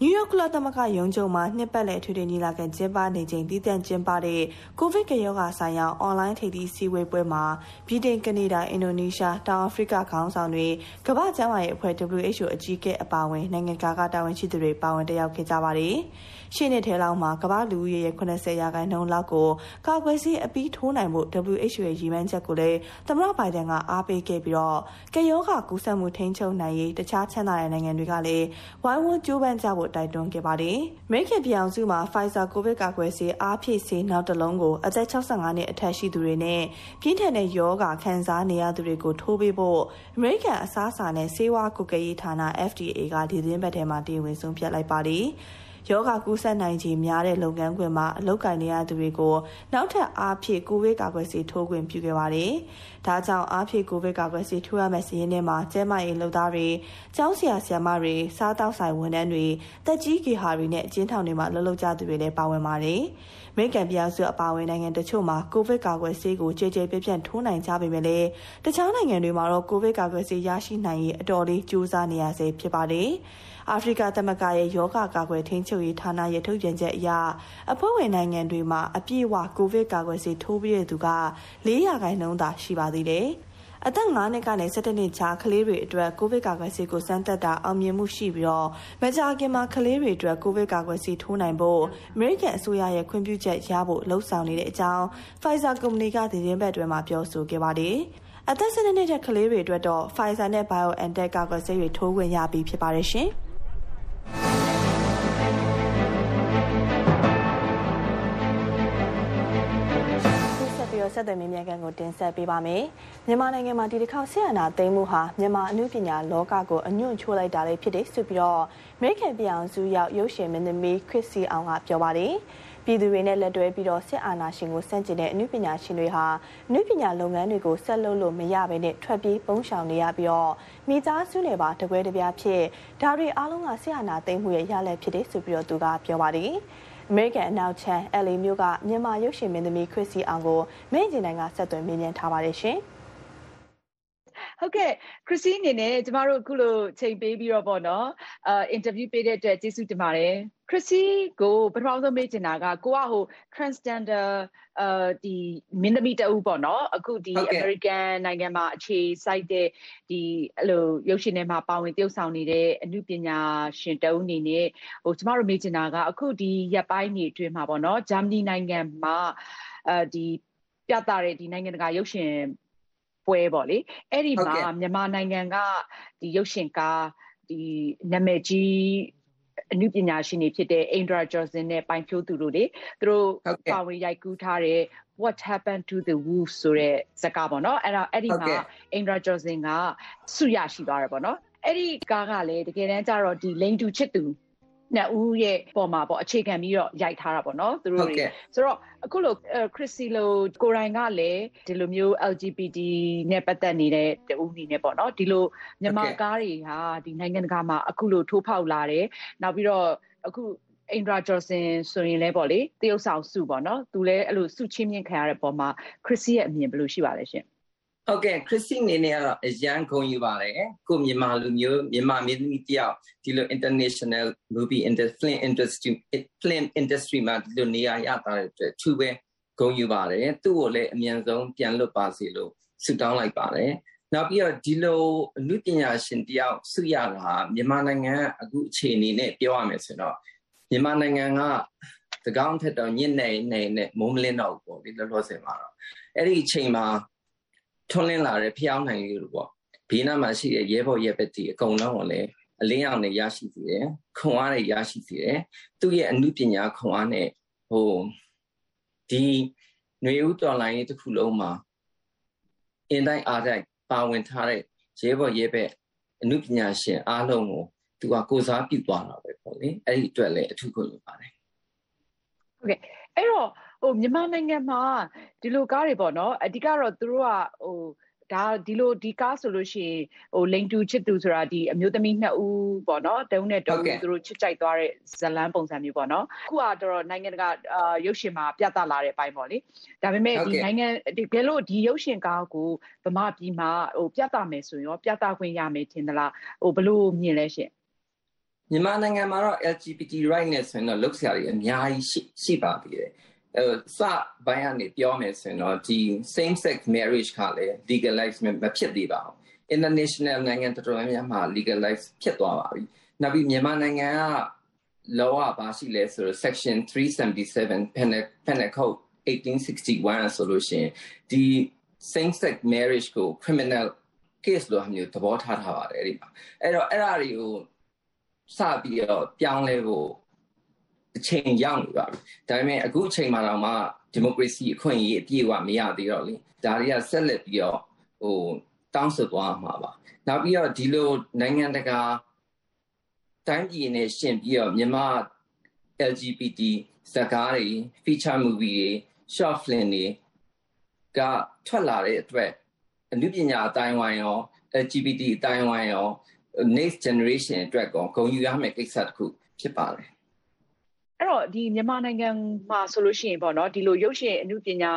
နယူးယောက်ကုလသမဂ္ဂရုံးချုပ်မှာနှစ်ပတ်လည်ထွေထွေညီလာခံကျင်းပနေချိန်တည်တံ့ကျင်းပတဲ့ကိုဗစ်ကရောဂါဆိုင်ရာအွန်လိုင်းထိပ်သီးစည်းဝေးပွဲမှာဗြိတိန်ကနေဒါအင်ဒိုနီးရှားတောင်အာဖရိကခေါင်းဆောင်တွေကမ္ဘာ့ကျန်းမာရေးအဖွဲ့ WHO အကြီးအကဲအပါအဝင်နိုင်ငံကတာဝန်ရှိသူတွေပါဝင်တက်ရောက်ခဲ့ကြပါတယ်။ရှေ့နှစ်ထဲလောက်မှာကမ္ဘာလူဦးရေရဲ့80ရာခိုင်နှုန်းလောက်ကိုကာကွယ်ဆေးအပြီးထိုးနိုင်မှု WHO ရဲ့ရည်မှန်းချက်ကိုလည်းသမ္မတဘိုင်ဒန်ကအားပေးခဲ့ပြီးတော့ကရောဂါကူးစက်မှုထိန်းချုပ်နိုင်ရေးတခြားချမ်းသာတဲ့နိုင်ငံတွေကလည်းဝိုင်းဝန်းကြိုးပမ်းကြဖို့တိုက်တွန်းခဲ့ပါတယ်။ American ပြည်အောင်စုမှာ Pfizer ကိုဗစ်ကာကွယ်ဆေးအားဖြည့်ဆေးနောက်တစ်လုံးကိုအသက်65နှစ်အထက်ရှိသူတွေနဲ့ပြင်းထန်တဲ့ရောဂါခံစားနေရသူတွေကိုထိုးပေးဖို့ American အစားအစာနဲ့ဆေးဝါးကုကရေးဌာန FDA ကဒီသင်းဘက်ထဲမှာတည်ဝင်ဆုံးဖြတ်လိုက်ပါတယ်။ ယောဂကူးစက်နိုင်ခြေများတဲ့လုပ်ငန်းခွင်မှာအလုပ်ကိုင်နေရသူတွေကိုနောက်ထပ်အားဖြည့်ကိုဗစ်ကာကွယ်ဆေးထိုးခွင့်ပြုခဲ့ပါတယ်။ ဒါကြောင့်အားဖြည့်ကိုဗစ်ကာကွယ်ဆေးထိုးရမယ့်စီးရင်ထဲမှာကျန်းမာရေးလုပ်သားတွေ၊ကျောင်းဆရာဆရာမတွေ၊စားတောက်ဆိုင်ဝန်ထမ်းတွေ၊တက်ကြီးဂေဟာတွေနဲ့အကျဉ်းထောင်တွေမှာလှုပ်လှုပ်ကြသူတွေလည်းပါဝင်ပါတယ်။မိကန်ပြားစုအပါဝင်နိုင်ငံတချို့မှာကိုဗစ်ကာကွယ်ဆေးကိုကြည်ကြဲပြည့်ပြန့်ထိုးနိုင်ကြပေမဲ့လည်းတခြားနိုင်ငံတွေမှာတော့ကိုဗစ်ကာကွယ်ဆေးရရှိနိုင်ရေးအတော်လေးကြိုးစားနေရဆဲဖြစ်ပါတယ်။အာဖရိကသမဂ္ဂရဲ့ယောဂကာကွယ်ထိန်းချုပ်ရေးဌာနရဲ့ထုတ်ပြန်ချက်အရအဖွဲ့ဝင်နိုင်ငံတွေမှာအပြည့်အဝကိုဗစ်ကာကွယ်ဆေးထိုးပြီးတဲ့သူက400ခိုင်နှုန်းသာရှိပါသေးတယ်။အသက်9နှစ်ကနေ17နှစ်ကြားကလေးတွေအတွက်ကိုဗစ်ကာကွယ်ဆေးကိုစမ်းသပ်တာအောင်မြင်မှုရှိပြီးတော့မကြာခင်မှာကလေးတွေအတွက်ကိုဗစ်ကာကွယ်ဆေးထိုးနိုင်ဖို့အမေရိကန်အစိုးရရဲ့ခွင့်ပြုချက်ရဖို့လှုံ့ဆော်နေတဲ့အကြောင်း Pfizer ကုမ္ပဏီကသတင်းပတ်တွင်မှပြောဆိုခဲ့ပါတယ်။အသက်17နှစ်တဲ့ကလေးတွေအတွက်တော့ Pfizer နဲ့ BioNTech ကာကွယ်ဆေးတွေထိုးခွင့်ရပြီးဖြစ်ပါတယ်ရှင်။ ဆက်သွယ်မြမြကန်ကိုတင်ဆက်ပေးပါမယ်။မြန်မာနိုင်ငံမှာဒီတစ်ခေါက်ဆီယနာသိမ်းမှုဟာမြန်မာအမှုပညာလောကကိုအညွန့်ချိုးလိုက်တာလေးဖြစ်တယ်ဆိုပြီးတော့အမေရိကန်ပြည်အောင်စုရောက်ရုပ်ရှင်မင်းသမီးခရစ်စီအောင်ကပြောပါတယ်။ပြည်သူတွေနဲ့လက်တွဲပြီးတော့စစ်အာဏာရှင်ကိုစန့်ကျင်တဲ့အမှုပညာရှင်တွေဟာအမှုပညာလုပ်ငန်းတွေကိုဆက်လုပ်လို့မရဘဲနဲ့ထွက်ပြေးပုန်းရှောင်နေရပြီးတော့မိသားစုတွေပါတကွဲတပြားဖြစ်ဒါတွေအားလုံးကစစ်အာဏာသိမ်းမှုရဲ့ရလဒ်ဖြစ်တယ်ဆိုပြီးတော့သူကပြောပါတယ်။ အမေရိကန်အနောက်ချမ်း LA မြို့ကမြန်မာရုပ်ရှင်မင်းသမီးခရစ်စီအောင်ကိုမင်းကျင်နိုင်ကဆက်သွယ်မြင်မြန်ထားပါတယ်ရှင်။ ဟုတ်ကဲ့ခရစ်စီအနေနဲ့ကျမတို့အခုလိုချိန်ပေးပြီးတော့ပေါ့နော်အာအင်တာဗျူးပေးတဲ့အတွက်ကျေးဇူးတင်ပါတယ်ခရစ်စီကိုပထမဆုံးမေးချင်တာကကိုကဟို transgender အာဒီမင်းသမီးတအုပ်ပေါ့နော်အခုဒီ American နိုင်ငံမှာအခြေစိုက်တဲ့ဒီအဲ့လိုရုပ်ရှင်ထဲမှာပါဝင်တရုပ်ဆောင်နေတဲ့အမှုပညာရှင်တအုပ်အနေနဲ့ဟိုကျမတို့မေးချင်တာကအခုဒီရက်ပိုင်းနေအတွင်းမှာပေါ့နော်ဂျာမနီနိုင်ငံမှာအာဒီပြသတဲ့ဒီနိုင်ငံတကာရုပ်ရှင် ပွဲပေါ့လေအဲ့ဒီမှာမြန်မာနိုင်ငံကဒီရုပ်ရှင်ကားဒီနာမည်ကြီးအနုပညာရှင်တွေဖြစ်တဲ့ Indra Johnson နဲ့ပိုင်ဖြိုးသူတို့လေသူတို့ပါဝင်ရိုက်ကူးထားတဲ့ What happened to the wolf ဆိုတဲ့ဇာတ်ကားပေါ့နော်အဲ့ဒါအဲ့ဒီမှာ Indra Johnson ကဆုရရှိသွားတယ်ပေါ့နော်အဲ့ဒီကားကလည်းတကယ်တမ်းကျတော့ဒီလိန်တူချစ်သူ နှစ်ဦးရဲ့ပုံမှာပေါ့အခြေခံပြီးတော့ရိုက်ထားတာပေါ့နော်သူတို့တွေဆိုတော့အခုလိုခရစ်စီလိုကိုရိုင်းကလည်းဒီလိုမျိုး LGBT နဲ့ပတ်သက်နေတဲ့တူအနေနဲ့ပေါ့နော်ဒီလိုမြန်မာကားတွေဟာဒီနိုင်ငံတကာမှာအခုလိုထိုးဖောက်လာတယ်နောက်ပြီးတော့အခုအင်ဒရာဂျော်ဆင်ဆိုရင်လည်းပေါ့လေတရုတ်ဆောင်စုပေါ့နော်သူလည်းအဲ့လိုစုချင်းမြင့်ခံရတဲ့ပုံမှာခရစ်စီရဲ့အမြင်ဘယ်လိုရှိပါလဲရှင် ဟုတ်ကဲ့ခရစ်စတီနေနေကတော့အရန်ဂုဏ်ယူပါတယ်ကိုမြန်မာလူမျိုးမြန်မာမင်းသမီးတယောက်ဒီလို international movie industry industry film industry မှာဒီလိုနေရာရတာတဲ့အတွက်သူပဲဂုဏ်ယူပါတယ်သူ့ကိုလည်းအမြန်ဆုံးပြန်လွတ်ပါစေလို့ဆုတောင်းလိုက်ပါတယ်နောက်ပြီးတော့ဒီလိုအမှုပညာရှင်တယောက်ဆုရတာမြန်မာနိုင်ငံအခုအခြေအနေနဲ့ပြောရမယ်ဆိုတော့မြန်မာနိုင်ငံကတကောင်းထက်တော့ညစ်နေနေနဲ့မိုးမလင်းတော့ဘူးပေါ့ဒီလောလောဆယ်မှာတော့အဲ့ဒီအချိန်မှာ ထွန်းလင်းလာတဲ့ဖျောင်းနိုင်လေးတို့ပေါ့ဘေးနားမှာရှိတဲ့ရဲဘော်ရဲဘက်တီအကုန်လုံးကိုလည်းအလင်းရောင်နဲ့ရရှိစီတယ်ခွန်အားနဲ့ရရှိစီတယ်သူ့ရဲ့အမှုပညာခွန်အားနဲ့ဟိုဒီຫນွေဦးတော်လိုင်းတစ်ခုလုံးမှာအင်တိုင်းအားတိုင်းပါဝင်ထားတဲ့ရဲဘော်ရဲဘက်အမှုပညာရှင်အားလုံးကိုသူကကိုစားပြုသွားတာပဲပေါ့လေအဲ့ဒီအတွက်လည်းအထူးခွင့်ရပါတယ်ဟုတ်ကဲ့အဲ့တော့ ဟိုမြန်မာနိုင်ငံမှာဒီလိုကားတွေပေါ့နော်အဓိကတော့သူတို့ကဟိုဒါဒီလိုဒီကားဆိုလို့ရှိရင်ဟိုလိန်တူချစ်သူဆိုတာဒီအမျိုးသမီးနှစ်ဦးပေါ့နော်တုံးနဲ့တုံးသူတို့ချစ်ကြိုက်သွားတဲ့ဇလန်းပုံစံမျိုးပေါ့နော်အခုကတော့နိုင်ငံတကာအာရုပ်ရှင်မှာပြသလာတဲ့အပိုင်းပေါ့လေဒါပေမဲ့ဒီနိုင်ငံဒီကဲလို့ဒီရုပ်ရှင်ကားကိုဗမာပြည်မှာဟိုပြသမယ်ဆိုရင်ရောပြသခွင့်ရမယ်ထင်သလားဟိုဘလို့မြင်လဲရှင်မြန်မာနိုင်ငံမှာတော့ LGBT right နဲ့ဆိုရင်တော့လုပ်စရာတွေအများကြီးရှိရှိပါသေးတယ်အဲ စဘိုင်းကနေပြောမယ်ဆိုရင်တော့ဒီ same sex marriage ကလည်း legalize မဖြစ်သေးပါဘူး international နိုင်ငံတော်တော်များများမှာ legalize ဖြစ်သွားပါပြီနောက်ပြီးမြန်မာနိုင်ငံက law ကဘာရှိလဲဆိုတော့ section 377 penal penal code 1861ဆိုလို့ရှိရင်ဒီ same sex marriage ကို criminal case လို့မျိုးသဘောထားထားပါတယ်အဲ့ဒီမှာအဲ့တော့အဲ့ဒါတွေကိုစပြီးတော့ပြောင်းလဲဖို့ အချိန်ရောက်နေပါပြီဒါပေမဲ့အခုအချိန်မှာတော့မှဒီမိုကရေစီအခွင့်အရေးအပြည့်အဝမရသေးတော့လေဒါတွေကဆက်လက်ပြီးတော့ဟိုတောင်းဆိုသွားမှာပါနောက်ပြီးတော့ဒီလိုနိုင်ငံတကာတိုင်းပြည်နဲ့ရှင်ပြီးတော့မြန်မာ LGBT ဇာတ်ကားတွေ feature movie တွေ short film တွေကထွက်လာတဲ့အတွက်အနုပညာအတိုင်းဝိုင်းရော LGBT အတိုင်းဝိုင်းရော next generation အတွက်ကောဂုဏ်ယူရမယ့်ကိစ္စတစ်ခုဖြစ်ပါတယ် အဲ့တော့ဒီမြန်မာနိုင်ငံမှာဆိုလို့ရှိရင်ပေါ့နော်ဒီလိုရုပ်ရှင်အမှုပညာ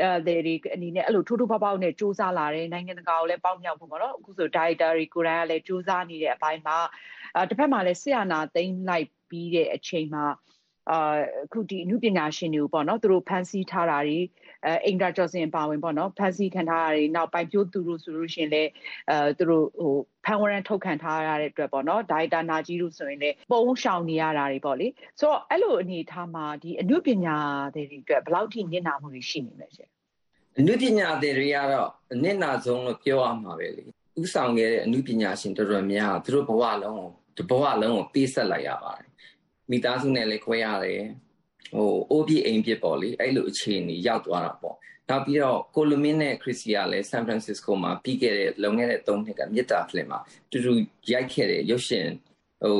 အဲတွေအနေနဲ့အဲ့လိုထိုးထိုးပေါက်ပေါက်နဲ့စူးစမ်းလာတယ်နိုင်ငံတကာကိုလည်းပေါက်မြောက်ဖို့ပေါ့နော်အခုဆို director တွေကိုယ်တိုင်ကလည်းစူးစမ်းနေတဲ့အပိုင်းမှာအဲတစ်ဖက်မှာလည်းဆရာနာသိမ့်လိုက်ပြီးတဲ့အချိန်မှာအာအခုဒီအမှုပညာရှင်တွေကိုပေါ့နော်သူတို့ဖန်ဆီးထားတာတွေ အဲအင်ဒရာကျော်စင်ပါဝင်ပေါ့နော်ဖန်ဆီးခံထားတာတွေနောက်ပိုင်ပြိုးသူတို့ဆိုလို့ရှင်လဲအဲသူတို့ဟိုဖန်ဝရန်ထုတ်ခံထားရတဲ့အတွက်ပေါ့နော်ဒိုင်တာနာကြီးတို့ဆိုရင်လည်းပုံရှောင်နေရတာတွေပေါ့လေဆိုတော့အဲ့လိုအနေထားမှာဒီအမှုပညာတွေအတွက်ဘယ်လောက်ထိညင်နာမှုတွေရှိနေလဲရှင်အမှုပညာတွေကတော့အနစ်နာဆုံးလို့ပြောရမှာပဲလေဥဆောင်ခဲ့တဲ့အမှုပညာရှင်တော်တော်များသူတို့ဘဝလုံးကိုဒီဘဝလုံးကိုပေးဆက်လိုက်ရပါတယ်မိသားစုနဲ့လည်းခွဲရတယ် ဟိုအိုးပြအိမ်ပြပေါ့လေအဲ့လိုအခြေအနေရောက်သွားတာပေါ့နောက်ပြီးတော့ကိုလိုမင်းနဲ့ခရစ်စီယာလည်းဆန်ဖရန်စစ္စကိုမှာပြီးခဲ့တဲ့လုံခဲ့တဲ့၃နှစ်ကမြစ်တာဖလင်မှာတူတူရိုက်ခဲ့တဲ့ရုပ်ရှင်ဟို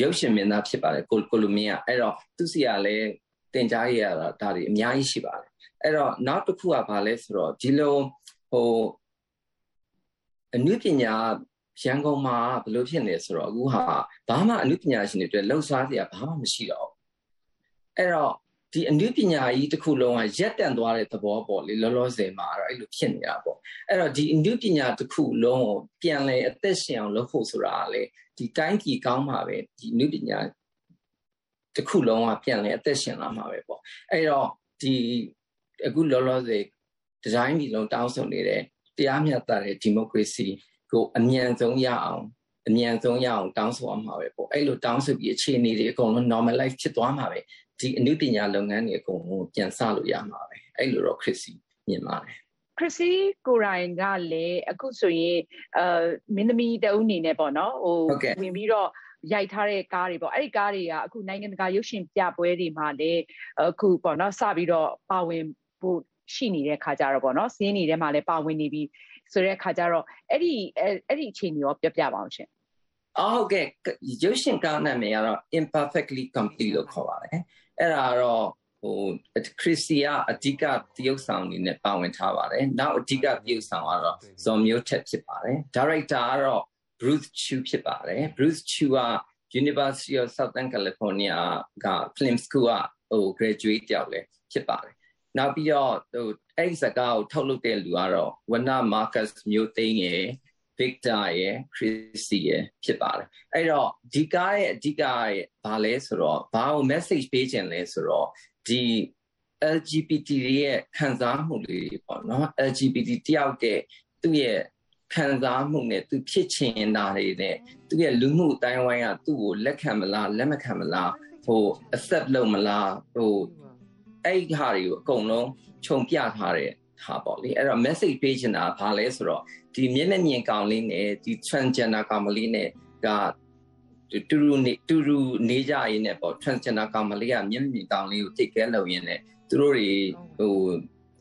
ရုပ်ရှင်မင်းသားဖြစ်ပါတယ်ကိုကိုလိုမင်းကအဲ့တော့သူစီကလည်းတင် जा ရရတာဒါတွေအများကြီးရှိပါတယ်အဲ့တော့နောက်တစ်ခုကဘာလဲဆိုတော့ဒီလိုဟိုအနုပညာရန်ကုန်မှာဘယ်လိုဖြစ်နေဆိုတော့အခုဟာဘာမှအနုပညာရှင်တွေအတွက်လှုပ်ရှားစရာဘာမှမရှိတော့ အဲ့တော့ဒီအနုပညာကြီးတစ်ခုလုံးကရက်တန့်သွားတဲ့သဘောပေါ့လေလောလောဆယ်မှာအဲ့လိုဖြစ်နေတာပေါ့အဲ့တော့ဒီအနုပညာတစ်ခုလုံးကိုပြန်လဲအသက်ရှင်အောင်လုပ်ဖို့ဆိုတာလေဒီတိုင်းပြည်ကောင်းမှာပဲဒီအနုပညာတစ်ခုလုံးကပြန်လဲအသက်ရှင်လာမှာပဲပေါ့အဲ့တော့ဒီအခုလောလောဆယ်ဒီဇိုင်းဒီလုံးတောင်းဆိုနေတဲ့တရားမျှတတဲ့ဒီမိုကရေစီကိုအမြန်ဆုံးရအောင်အမြန်ဆုံးရအောင်တောင်းဆိုအောင်မှာပဲပေါ့အဲ့လိုတောင်းဆိုပြီးအခြေအနေတွေအကုန်လုံး normalize ဖြစ်သွားမှာပဲ ဒီအနုပညာလုပ်ငန်းတွေအကုန်လုံးပြန်ဆလို့ရမှာပဲအဲ့လိုတော့ခရစ်စီမြင်ပါတယ်ခရစ်စီကိုရိုင်ကလည်းအခုဆိုရင်အာမင်းသမီးတဦးအနေနဲ့ပေါ့နော်ဟိုဝင်ပြီးတော့ရိုက်ထားတဲ့ကားတွေပေါ့အဲ့ဒီကားတွေကအခုနိုင်ငံတကာရုပ်ရှင်ပြပွဲတွေမှာလည်းအခုပေါ့နော်စပြီးတော့ပါဝင်ဖို့ရှိနေတဲ့ခါကြတော့ပေါ့နော်စင်းနေတဲ့မှာလည်းပါဝင်နေပြီဆိုတဲ့ခါကြတော့အဲ့ဒီအဲ့ဒီအခြေအနေရောပြပြပါအောင်ရှင်အော်ဟုတ်ကဲ့ရုပ်ရှင်ကားနာမည်ကတော့ imperfectly complete လို့ခေါ်ပါတယ် အဲ့ဒါတော့ဟိုခရစ်စီကအဓိကတရုပ်ဆောင်အနေနဲ့ပါဝင်ထားပါတယ်နောက်အဓိကတရုပ်ဆောင်ကတော့ဇော်မျိုးထက်ဖြစ်ပါတယ်ဒါရိုက်တာကတော့ Bruce Chu ဖြစ်ပါတယ် Bruce Chu က University of Southern California က Film School ကဟို graduate တယောက်လည်းဖြစ်ပါတယ်နောက်ပြီးတော့ဟိုအဲ့ဒီစကားကိုထုတ်လုပ်တဲ့လူကတော့ဝနမာကတ်မျိုးသိန်းရယ် Victor ရယ် Chrissy ရယ်ဖြစ်ပါတယ်အဲ့တော့ဒီကားရဲ့အဓိကရဲ့ဘာလဲဆိုတော့ဘာကို message ပေးခြင်းလဲဆိုတော့ဒီ LGBT ရဲ့ခံစားမှုတွေပေါ့နော် LGBT တယောက်တဲ့သူ့ရဲ့ခံစားမှုနဲ့သူဖြစ်ချင်တာတွေနဲ့သူ့ရဲ့လူမှုအတိုင်းဝိုင်းကသူ့ကိုလက်ခံမလားလက်မခံမလားဟို accept လုပ်မလားဟိုအဲ့ဒီဟာတွေကိုအကုန်လုံးခြုံပြထားတဲ့ဟာပေါ့လေအဲ့တော့ message ပေးချင်တာဘာလဲဆိုတော့ ဒီမျက်နှာမြင်ကောင်လေးနဲ့ဒီ transgender ကောင်မလေးနဲ့ကတူတူနေတူတူနေကြရင်းနဲ့ပေါ့ transgender ကောင်မလေးကမျက်နှာမြင်ကောင်လေးကိုထိတ်ခဲလုပ်ရင်းနဲ့သူတို့တွေဟို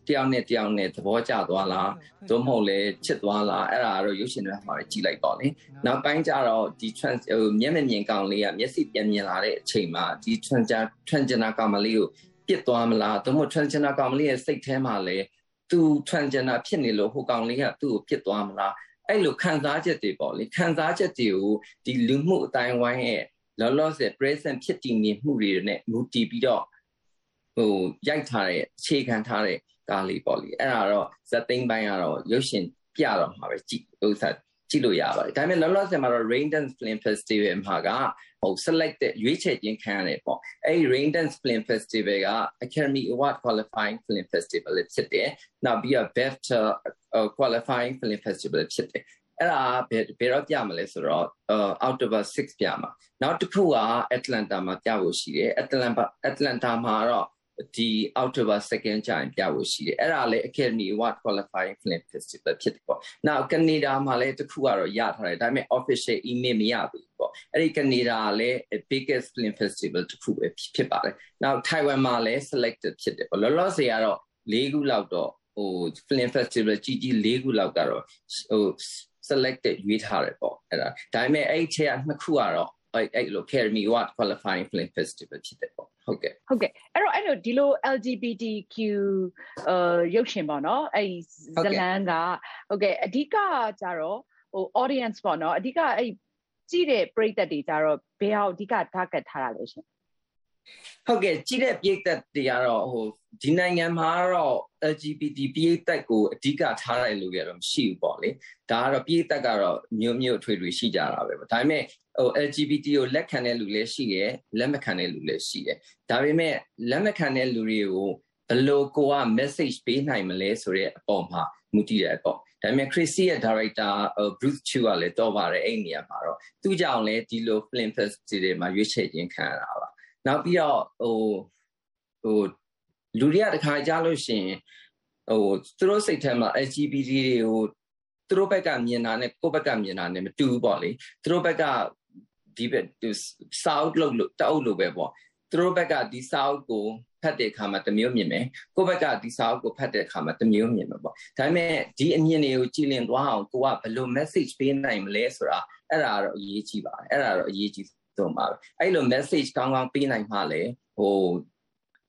တယောက်နဲ့တယောက်နဲ့သဘောကျသွားလားသို့မဟုတ်လဲချစ်သွားလားအဲ့ဒါကတော့ရုပ်ရှင်တွေမှာကြည့်လိုက်တော့လေနောက်ပိုင်းကျတော့ဒီ trans ဟိုမျက်မမြင်ကောင်လေးကမျက်စိပြန်မြင်လာတဲ့အချိန်မှာဒီ transgender transgender ကောင်မလေးကိုပြစ်သွားမလားသို့မဟုတ် transgender ကောင်မလေးရဲ့စိတ်ထဲမှာလဲ သူ transgender ဖြစ်နေလို့ဟိုကောင်လေးကသူ့ကိုပြစ်သွားမလားအဲ့လိုခံစားချက်တွေပေါ့လေခံစားချက်တွေကိုဒီလူမှုအတိုင်းဝိုင်းရဲ့လောလောဆယ် present ဖြစ်တည်နေမှုတွေနဲ့မူတည်ပြီးတော့ဟိုရိုက်ထားတဲ့အခြေခံထားတဲ့ကားလေးပေါ့လေအဲ့ဒါတော့ဇက်သိန်းပိုင်းကတော့ရုပ်ရှင်ပြတော့မှာပဲကြည့်ဥစ္စာကြည့်လို့ရပါတယ်ဒါပေမဲ့လောလောဆယ်မှာတော့ Rain Dance Film Festival မှာက ဟို selected ရွေးချယ်ခြင်းခံရတယ်ပေါ့အဲ့ဒီ Rain Dance Film Festival က Academy Award Qualifying Film Festival ဖြစ်တယ်နောက်ပြီးတော့ Best Qualifying Film Festival ဖြစ်တယ်အဲ့ဒါဘယ်ဘယ်တော့ပြမလဲဆိုတော့ October 6ပြမှာနောက်တစ်ခုက Atlanta မှာပြဖို့ရှိတယ် Atlanta Atlanta မှာတော့ ဒီအောက်တိုဘာ2ကျရင်ပြဖို့ရှိတယ်အဲ့ဒါလည်း Academy Award Qualifying Film Festival ဖြစ်တယ်ပေါ့နောက်ကနေဒါမှာလည်းတခုကတော့ရထားတယ်ဒါပေမဲ့ official email မရဘူးပေါ့အဲ့ဒီကနေဒါကလည်း biggest film festival တခုပဲဖြစ်ပါတယ်နောက် Taiwan မှာလည်း selected ဖြစ်တယ်ပေါ့လောလောဆယ်ကတော့၄ခုလောက်တော့ဟို film festival ကြီးကြီး၄ခုလောက်ကတော့ဟို selected ရွေးထားတယ်ပေါ့အဲ့ဒါဒါပေမဲ့အဲ့ဒီထဲကနှစ်ခုကတော့ အဲ့အဲ့လို Academy Award Qualifying Film Festival ဖြစ်တယ်ပေါ့ဟုတ်ကဲ့ဟုတ်ကဲ့အဲ့တော့အဲ့လိုဒီလို LGBTQ အာရုပ်ရှင်ပေါ့နော်အဲ့ဇလန်ကဟုတ်ကဲ့အဓိကကြတော့ဟို audience ပေါ့နော်အဓိကအဲ့ကြည့်တဲ့ပရိသတ်တွေကြတော့ဘယ်အောင်အဓိက target ထားတာလဲရှင် ဟုတ်ကဲ့ကြည့်တဲ့ပြည်သက်တွေကတော့ဟိုဒီနိုင်ငံမှာတော့ LGBT ပြည်သက်ကိုအဓိကထားတယ်လို့ကတော့မရှိဘူးပေါ့လေဒါကတော့ပြည်သက်ကတော့မျိုးမျိုးထွေထွေရှိကြတာပဲဒါပေမဲ့ဟို LGBT ကိုလက်ခံတဲ့လူလည်းရှိတယ်လက်မခံတဲ့လူလည်းရှိတယ်ဒါပေမဲ့လက်မခံတဲ့လူတွေကိုဘယ်လိုကိုက message ပေးနိုင်မလဲဆိုတဲ့အပေါ်မှာမူတည်တယ်ပေါ့ဒါပေမဲ့ Chrissy ရဲ့ director Bruce Chu ကလည်းတော့ပါတယ်အဲ့နေရာမှာတော့သူကြောင့်လည်းဒီလို film festival တွေမှာရွေးချယ်ခြင်းခံရတာပါ နောက်ပြီးတော့ဟိုဟိုလူတွေကတခါကြားလို့ရှိရင်ဟိုသူတို့စိတ်ထဲမှာ LGBT တွေကိုသူတို့ဘက်ကမြင်တာနဲ့ကိုယ့်ဘက်ကမြင်တာနဲ့မတူဘူးပေါ့လေသူတို့ဘက်ကဒီဘက်စာအုပ်လုပ်လို့တအုပ်လို့ပဲပေါ့သူတို့ဘက်ကဒီစာအုပ်ကိုဖတ်တဲ့အခါမှာတမျိုးမြင်မယ်ကိုယ့်ဘက်ကဒီစာအုပ်ကိုဖတ်တဲ့အခါမှာတမျိုးမြင်မှာပေါ့ဒါပေမဲ့ဒီအမြင်တွေကိုကြည်လင်သွားအောင်ကိုကဘယ်လို message ပေးနိုင်မလဲဆိုတာအဲ့ဒါတော့အရေးကြီးပါတယ်အဲ့ဒါတော့အရေးကြီး ဆုံးပါပဲအဲ့လို message ကောင်းကောင်းပေးနိုင်မှလည်းဟို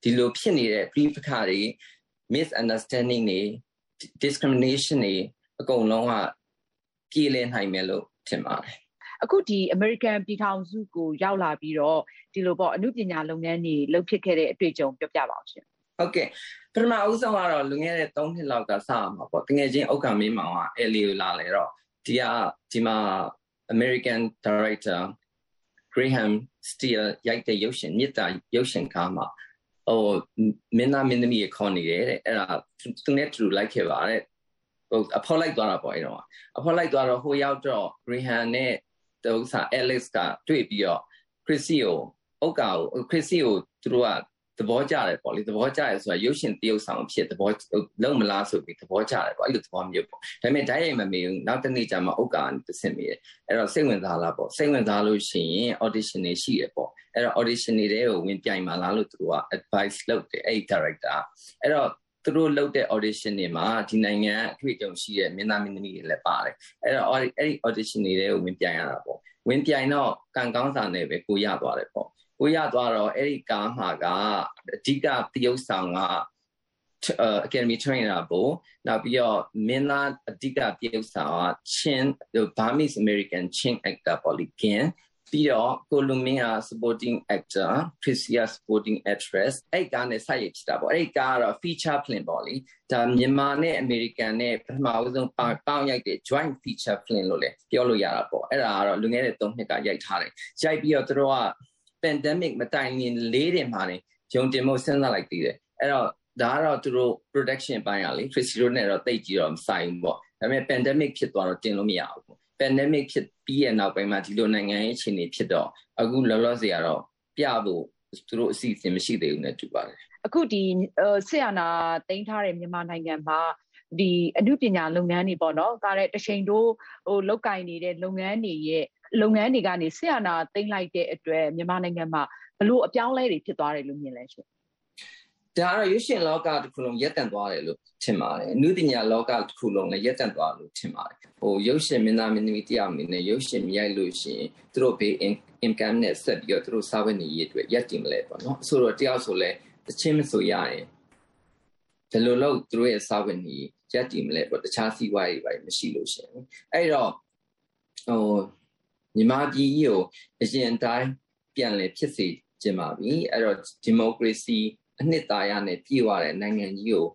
ဒီလိုဖြစ်နေတဲ့ brief ခါတွေ misunderstanding တွေ discrimination တွေအကုန်လုံးကပြေလည်နိုင်မယ်လို့ထင်ပါတယ်အခုဒီ American ပြည်ထောင်စုကိုရောက်လာပြီးတော့ဒီလိုပေါ့အမှုပညာလုပ်ငန်းတွေလုပ်ဖြစ်ခဲ့တဲ့အတွေ့အကြုံပြောပြပါအောင်ရှင်ဟုတ်ကဲ့ပထမအဦးဆုံးကတော့လွန်ခဲ့တဲ့3နှစ်လောက်ကစရမှာပေါ့တကယ်ချင်းဥက္ကမင်းမောင်က LA ကိုလာလေတော့ဒီကဒီမှာ American director Graham Steele ရိုက်တဲ့ရုပ်ရှင်မြစ်တာရုပ်ရှင်ကားမှာဟိုမင်းသားမင်းသမီးခေါ်နေတယ်တဲ့အဲ့ဒါသူနဲ့တူလိုက်ခဲ့ပါတဲ့ဟိုအဖော်လိုက်သွားတာပေါ့အဲ့တော့အဖော်လိုက်သွားတော့ဟိုရောက်တော့ Graham နဲ့တူစာ Alex ကတွေ့ပြီးတော့ Chrissy ကိုဥက္ကာကို Chrissy ကိုသူတို့က သဘောကျတယ်ပေါ့လေသဘောကျတယ်ဆိုတာရုပ်ရှင်တရုပ်ဆောင်ဖြစ်သဘောလုံးမလားဆိုပြီးသဘောကျတယ်ပေါ့အဲ့လိုသဘောမျိုးပေါ့ဒါပေမဲ့ဓာတ်ရိုက်မမေဘူးနောက်တစ်နေ့ကျမှဥက္ကာကနေသင်မိတယ်အဲ့တော့စိတ်ဝင်စားလားပေါ့စိတ်ဝင်စားလို့ရှိရင် audition တွေရှိတယ်ပေါ့အဲ့တော့ audition တွေကိုဝင်ပြိုင်ပါလားလို့သူက advice လုပ်တယ်အဲ့ director အဲ့တော့သူတို့လုပ်တဲ့ audition တွေမှာဒီနိုင်ငံအတွေ့အကြုံရှိတဲ့မင်းသားမင်းသမီးတွေလည်းပါတယ်အဲ့တော့အဲ့ဒီ audition တွေကိုဝင်ပြိုင်ရတာပေါ့ဝင်ပြိုင်တော့ကံကောင်းစာနဲ့ပဲကိုရသွားတယ်ပေါ့ ကိုရသွားတော့အဲ့ဒီကားမှာကအဓိကတရုပ်ဆောင်က academy trainer ပို့နောက်ပြီးတော့မင်းသားအဓိကတရုပ်ဆောင်က Chin Burmese American Chin actor ပေါ့လေ Gin ပြီးတော့ကိုလူမင်းက supporting actor Prisia supporting actress အဲ့ကားနဲ့ဆက်ရဖြစ်တာပေါ့အဲ့ကားကတော့ feature film ပေါ့လေဒါမြန်မာနဲ့ American နဲ့ပထမဦးဆုံးပေါင်းရိုက်တဲ့ joint feature film လို့လည်းပြောလို့ရတာပေါ့အဲ့ဒါကတော့လွန်ခဲ့တဲ့3နှစ်ကရိုက်ထားတယ်ရိုက်ပြီးတော့တို့က pandemic မတိုင်ခင်လေးတင်မှာနေဂျုံတင်မှုစဉ်းစားလိုက်သေးတယ်အဲ့တော့ဒါကတော့သူတို့ production ပိုင်းอ่ะလေ Chrissy တို့နဲ့တော့တိတ်ကြည့်တော့မဆိုင်ဘူးပေါ့ဒါပေမဲ့ pandemic ဖြစ်သွားတော့တင်လို့မရဘူးပေါ့ pandemic ဖြစ်ပြီးရဲ့နောက်ပိုင်းမှာဒီလိုနိုင်ငံရေးအခြေအနေဖြစ်တော့အခုလောလောဆယ်ကတော့ပြဖို့သူတို့အစီအစဉ်မရှိသေးဘူးနဲ့တူပါတယ်အခုဒီဆရာနာတင်ထားတဲ့မြန်မာနိုင်ငံမှာဒီအမှုပညာလုပ်ငန်းတွေပေါ့နော်ကားတဲ့တချိန်တို့ဟိုလောက်ကင်နေတဲ့လုပ်ငန်းတွေရဲ့ လုပ်ငန်းတွေကနေဆရာနာတင်လိုက်တဲ့အတွက်မြန်မာနိုင်ငံမှာဘလို့အပြောင်းလဲတွေဖြစ်သွားတယ်လို့မြင်လဲရှင်ဒါကတော့ရွှေရှင်လောကတစ်ခုလုံးရက်တန့်သွားတယ်လို့ထင်ပါတယ်။နုပညာလောကတစ်ခုလုံးလည်းရက်တန့်သွားလို့ထင်ပါတယ်။ဟိုရုပ်ရှင်မင်းသားမင်းသမီးတယောက်အနေနဲ့ရုပ်ရှင်မြိုက်လို့ရှိရင်သူတို့ဘေး income နဲ့ဆက်ပြီးတော့သူတို့စားဝတ်နေရေးအတွက်ရက်တည်မလဲပေါ့နော်။ဆိုတော့တယောက်ဆိုလဲတချင်းမဆိုရရင်ဒီလိုလို့သူတို့ရဲ့စားဝတ်နေရေးရက်တည်မလဲပေါ့တခြားစီးပွားရေးပိုင်းမရှိလို့ရှိရင်အဲ့တော့ဟို ညီမကြီးကိုအရင်တိုင်းပြန်လဲဖြစ်စေချင်ပါပြီအဲ့တော့ဒီမိုကရေစီအနှစ်သာရနဲ့ပြည့်ဝတဲ့နိုင်ငံကြီးကို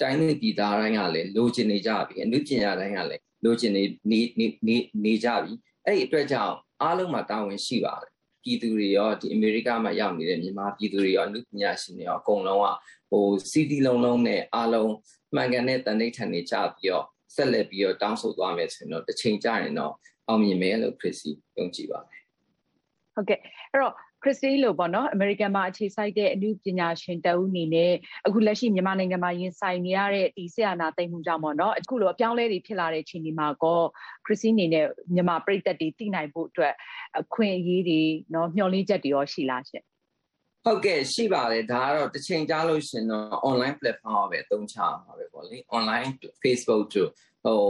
တိုင်းနဲ့ပြည်သားတိုင်းကလည်းလိုချင်နေကြပြီအနုပညာတိုင်းကလည်းလိုချင်နေနေနေနေကြပြီအဲ့ဒီအတွက်ကြောင့်အားလုံးမှာတာဝန်ရှိပါတယ်ပြည်သူတွေရောဒီအမေရိကမှာရောက်နေတဲ့မြန်မာပြည်သူတွေရောအနုပညာရှင်တွေရောအကုန်လုံးကဟိုစီတီလုံးလုံးနဲ့အားလုံးမှန်ကန်တဲ့တန်ဋိဌာန်တွေကြပြီးတော့ဆက်လက်ပြီးတော့တောင်းဆိုသွားမယ်ဆိုရင်တော့တစ်ချိန်ကြာရင်တော့ အောင်မြင်မယ်လို့ခရစ်စီယုံကြည်ပါတယ်ဟုတ်ကဲ့အဲ့တော့ခရစ်စတီလို့ပေါ့နော်အမေရိကန်မှာအခြေစိုက်တဲ့အမှုပညာရှင်တဦးအနေနဲ့အခုလက်ရှိမြန်မာနိုင်ငံမှာရင်ဆိုင်နေရတဲ့ဒီဆရာနာသိမ်းမှုကြောင့်ပေါ့နော်အခုလိုအပြောင်းလဲတွေဖြစ်လာတဲ့ချိန်ဒီမှာကောခရစ်စတီအနေနဲ့မြန်မာပြည်သက်တွေသိနိုင်ဖို့အတွက်အခွင့်အရေးတွေနော်မျှော်လင့်ချက်တွေရောရှိလားရှင်ဟုတ်ကဲ့ရှိပါတယ်ဒါကတော့တစ်ချိန်ကြားလို့ရှင်တော့ online platform ပဲအသုံးချမှာပဲပေါ့လေ online Facebook တို့ ဟို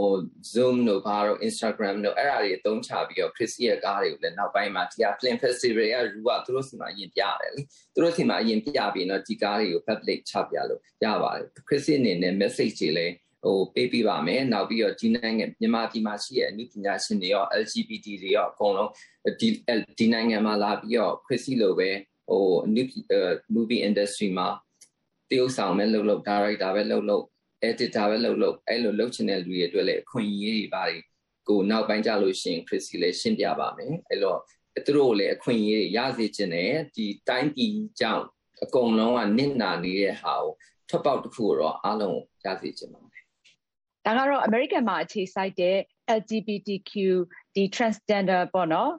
Zoom တို့ဘာတို့ Instagram တို့အဲ့ဒါတွေအသုံးချပြီးတော့ Chris ရဲ့ကားတွေကိုလည်းနောက်ပိုင်းမှာဒီဟာ Film Festival ရဲ့ rule ကသူတို့စီမှာအရင်ပြရတယ်လေသူတို့စီမှာအရင်ပြပြီးတော့ဒီကားတွေကို public ချပြလို့ရပါတယ် Chris အနေနဲ့ message တွေလည်းဟိုပေးပြပါမယ်နောက်ပြီးတော့ဒီနိုင်ငံမြန်မာပြည်မှာရှိတဲ့အနည်းပညာရှင်တွေရော LGBT တွေရောအကုန်လုံးဒီဒီနိုင်ငံမှာလာပြီးတော့ Chris လိုပဲဟိုအနည်း movie industry မှာတရုပ်ဆောင်ပဲလုပ်လို့ director ပဲလုပ်လို့ editor ပဲလုပ်လို့အဲ့လိုလုပ်ချင်တဲ့လူတွေအတွက်လည်းအခွင့်အရေးတွေပါတယ်ကိုနောက်ပိုင်းကြလို့ရှိရင် Chrissy လည်းရှင်းပြပါမယ်အဲ့တော့သူတို့လည်းအခွင့်အရေးတွေရစေချင်တယ်ဒီတိုင်းပြည်ကြောင့်အကုန်လုံးကနစ်နာနေတဲ့ဟာကိုထွက်ပေါက်တစ်ခုတော့အားလုံးရစေချင်ပါတယ်ဒါကတော့ American မှာအခြေစိုက်တဲ့ LGBTQ ဒီ transgender ပေါ့နော်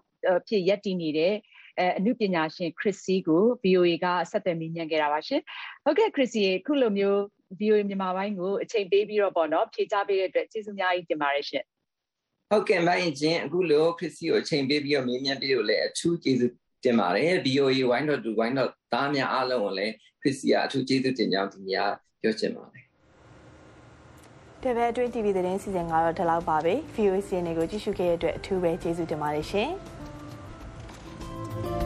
ဖြစ်ရက်တည်နေတဲ့အဲအမှုပညာရှင် Chrissy ကို VOA ကဆက်သွယ်မေးမြန်းခဲ့တာပါရှင်ဟုတ်ကဲ့ Chrissy ခုလိုမျိုး VOA မြန်မာပိုင်းကိုအချိန်ပေးပြီးတော့ပေါ့နော်ဖြေချပေးတဲ့အတွက်ကျေးဇူးအများကြီးတင်ပါတယ်ရှင်ဟုတ်ကဲ့မိုင်းချင်းအခုလိုခရစ်စီကိုအချိန်ပေးပြီးတော့မေးမြန်းပေးလို့လည်းအထူးကျေးဇူးတင်ပါတယ် VOA ဝိုင်းတော့တူဝိုင်းတော့သားများအားလုံးကိုလည်းခရစ်စီကအထူးကျေးဇူးတင်ကြောင်းဒီညပြောချင်ပါတယ်တပည့်အတွင်း TV သတင်းစီစဉ်ကတော့ဒီလောက်ပါပဲ VOA စီနေကိုကြည့်ရှုခဲ့တဲ့အတွက်အထူးပဲကျေးဇူးတင်ပါတယ်ရှင်။